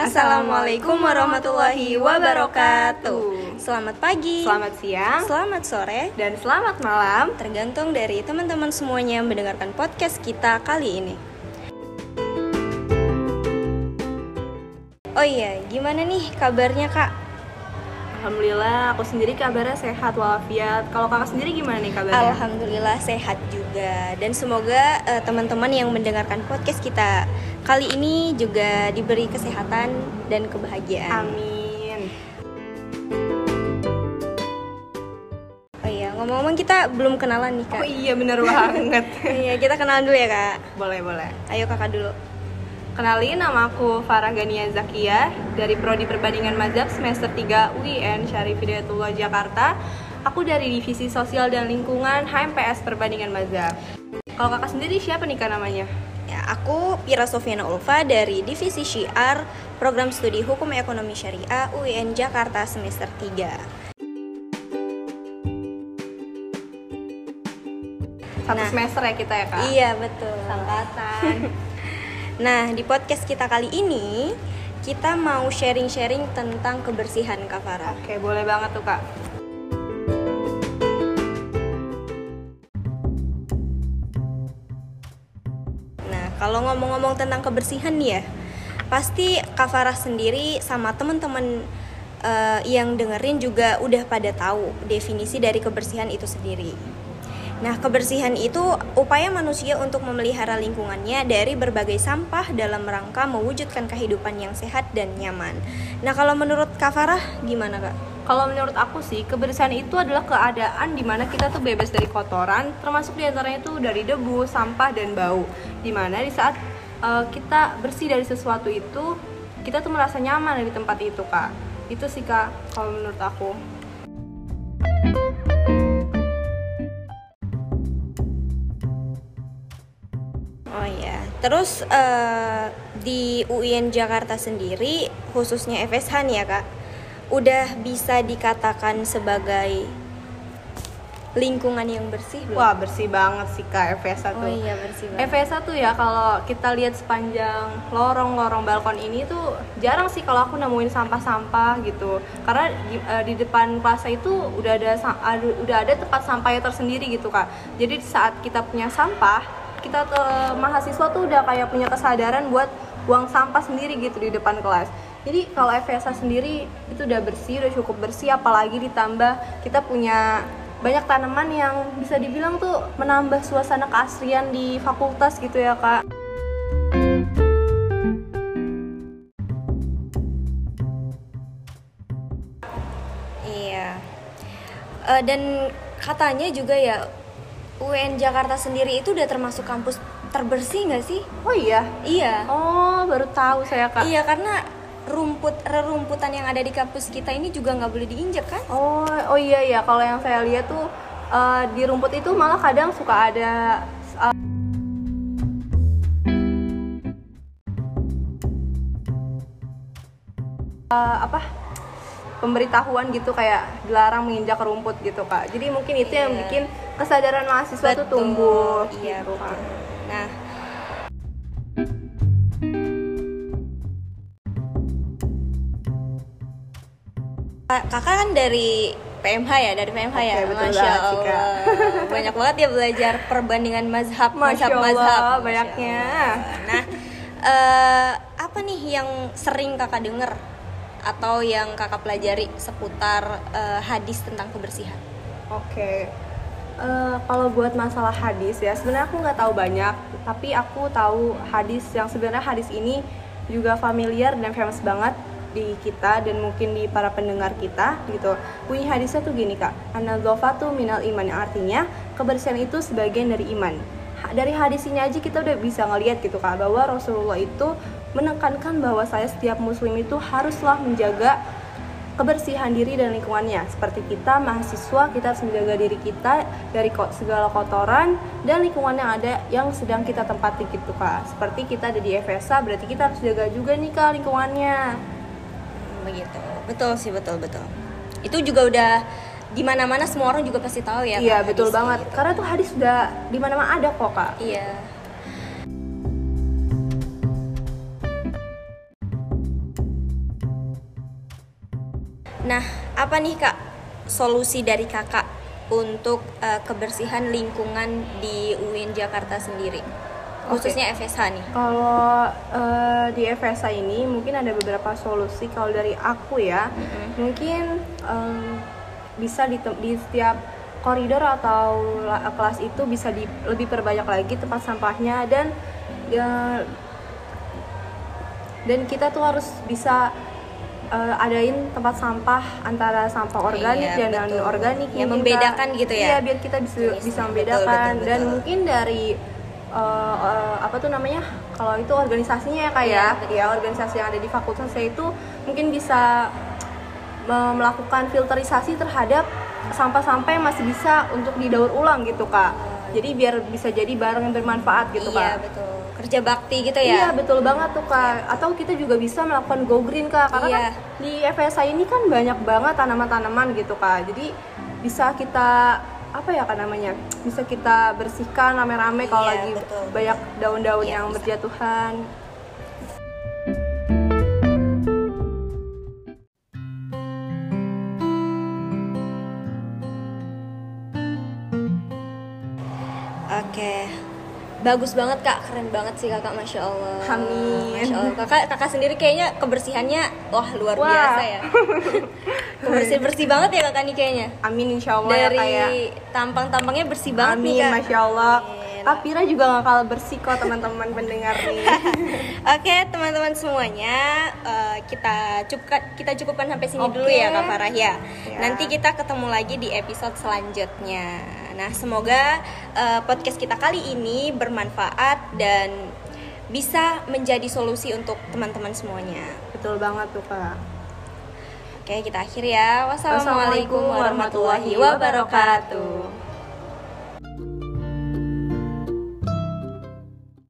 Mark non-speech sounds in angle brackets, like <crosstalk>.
Assalamualaikum warahmatullahi wabarakatuh. Selamat pagi, Selamat siang selamat sore, dan selamat malam. tergantung dari teman-teman semuanya yang mendengarkan podcast kita kali ini. Oh iya, gimana nih kabarnya kak? Alhamdulillah, aku sendiri kabarnya sehat walafiat. Kalau kakak sendiri gimana nih kabarnya? Alhamdulillah sehat juga dan semoga eh, teman-teman yang mendengarkan podcast kita kali ini juga diberi kesehatan dan kebahagiaan. Amin. Oh iya, ngomong-ngomong kita belum kenalan nih kak. Oh iya bener banget. <laughs> Iya, kita kenalan dulu ya kak. boleh boleh. Ayo kakak dulu. Kenalin nama aku Farah Gania Zakia dari Prodi Perbandingan Mazhab semester 3 UIN Syarif Hidayatullah Jakarta. Aku dari Divisi Sosial dan Lingkungan HMPS Perbandingan Mazhab. Kalau kakak sendiri siapa nih kak namanya? Ya, aku Pira Sofiana Ulfa dari Divisi Syiar Program Studi Hukum Ekonomi Syariah UIN Jakarta semester 3. Satu Nah. semester ya kita ya kak? Iya, betul. Angkatan. <laughs> Nah, di podcast kita kali ini kita mau sharing-sharing tentang kebersihan Kak Farah. Oke boleh banget tuh kak. Nah, kalau ngomong-ngomong tentang kebersihan ya, pasti Kak Farah sendiri sama teman-teman eh, yang dengerin juga udah pada tahu definisi dari kebersihan itu sendiri. Nah, kebersihan itu upaya manusia untuk memelihara lingkungannya dari berbagai sampah dalam rangka mewujudkan kehidupan yang sehat dan nyaman. Nah, kalau menurut Kak Farah gimana, Kak? Kalau menurut aku sih, kebersihan itu adalah keadaan di mana kita tuh bebas dari kotoran, termasuk di antaranya itu dari debu, sampah, dan bau. Di mana di saat uh, kita bersih dari sesuatu itu, kita tuh merasa nyaman di tempat itu, kak. Itu sih kak, kalau menurut aku. Terus eh, di UIN Jakarta sendiri, khususnya FSH nih ya kak, udah bisa dikatakan sebagai lingkungan yang bersih belum? Wah bersih banget sih kak FSA oh tuh. iya bersih banget. FSA tuh ya kalau kita lihat sepanjang lorong-lorong balkon ini tuh jarang sih kalau aku nemuin sampah-sampah gitu karena di, eh, di depan kelas itu udah ada, ada- udah ada tempat sampahnya tersendiri gitu kak jadi saat kita punya sampah kita tuh mahasiswa tuh udah kayak punya kesadaran buat buang sampah sendiri gitu di depan kelas jadi kalau FSA sendiri itu udah bersih udah cukup bersih apalagi ditambah kita punya banyak tanaman yang bisa dibilang tuh menambah suasana keasrian di fakultas gitu ya kak Iya. Eh, dan katanya juga ya UIN Jakarta sendiri itu udah termasuk kampus terbersih nggak sih? oh iya Iya. oh baru tahu saya kak Iya karena rumput rerumputan yang ada di kampus kita ini juga nggak boleh diinjak kan? oh oh iya ya kalau yang saya lihat tuh eh, di rumput itu malah kadang suka ada eh, eh, apa pemberitahuan gitu kayak dilarang menginjak rumput gitu kak jadi mungkin itu yang Iya. bikin kesadaran mahasiswa tuh Betul. tumbuh Iya, gitu, betul. Nah, Kak- kakak kan dari PMH ya, dari PMH ya, Oke, betul masya banget Kak. Allah, banyak banget ya belajar perbandingan mazhab, Masya mazhab, mazhab. Allah, Masya banyaknya. Allah. Nah, eh, apa nih yang sering kakak denger atau yang kakak pelajari seputar eh, hadis tentang kebersihan? Oke, Eh, kalau buat masalah hadis ya sebenarnya aku nggak tahu banyak, tapi aku tahu hadis yang sebenarnya hadis ini juga familiar dan famous banget di kita dan mungkin di para pendengar kita gitu. Bunyi hadisnya tuh gini kak, anadzofatu minal iman yang artinya kebersihan itu sebagian dari iman. Dari hadis ini aja kita udah bisa ngelihat gitu kak bahwa Rasulullah itu menekankan bahwa saya setiap muslim itu haruslah menjaga kebersihan diri dan lingkungannya. Seperti kita mahasiswa, kita harus menjaga diri kita dari segala kotoran dan lingkungan yang ada yang sedang kita tempati gitu kak. Seperti kita ada di FSA, berarti kita harus jaga juga nih kak lingkungannya. Begitu betul sih betul betul itu juga udah di mana mana semua orang juga pasti tahu ya iya betul banget. gitu. Karena tuh hadis sudah di mana-mana ada kok kak. iya Nah, apa nih kak solusi dari kakak untuk uh, kebersihan lingkungan di UIN Jakarta sendiri, khususnya okay. FSH nih? Kalau uh, di FSH ini mungkin ada beberapa solusi. Kalau dari aku ya, mm-hmm. mungkin um, bisa di, di setiap koridor atau kelas itu bisa di, lebih perbanyak lagi tempat sampahnya dan ya, dan kita tuh harus bisa uh, adain tempat sampah antara sampah organik iya, dan non organik yang membedakan gitu ya? Iya biar kita bisa yes, iya bisa membedakan. betul, betul, betul. dan mungkin dari uh, uh, apa tuh namanya kalau itu organisasinya ya kayak ya, ya organisasi yang ada di fakultas saya itu mungkin bisa melakukan filterisasi terhadap sampah-sampah yang masih bisa untuk didaur ulang gitu kak. Jadi biar bisa jadi barang yang bermanfaat gitu iya, kak. betul kerja bakti gitu ya? Iya betul banget tuh kak. Atau kita juga bisa melakukan go green kak. Karena iya. kan di FSA ini kan banyak banget tanaman-tanaman gitu kak. Jadi bisa kita apa ya kan namanya? Bisa kita bersihkan rame-rame kalau iya, lagi betul, banyak daun-daun iya, yang bisa. berjatuhan bagus banget kak keren banget sih kakak masya allah amin masya allah kakak kakak sendiri kayaknya kebersihannya wah luar wah. biasa ya <laughs> bersih bersih banget ya kakak nih kayaknya amin insya allah ya, dari ya, tampang tampangnya bersih banget amin, nih kak masya allah Apira juga gak kalah bersih kok teman-teman pendengar nih. <laughs> Oke teman-teman semuanya uh, kita cukupkan kita cukupkan sampai sini okay. dulu ya Kak Farah ya. ya. Nanti kita ketemu lagi di episode selanjutnya. Nah, semoga uh, podcast kita kali ini bermanfaat dan bisa menjadi solusi untuk teman-teman semuanya. Betul banget tuh, Kak. Oke, kita akhiri ya. Wassalamualaikum warahmatullahi wabarakatuh.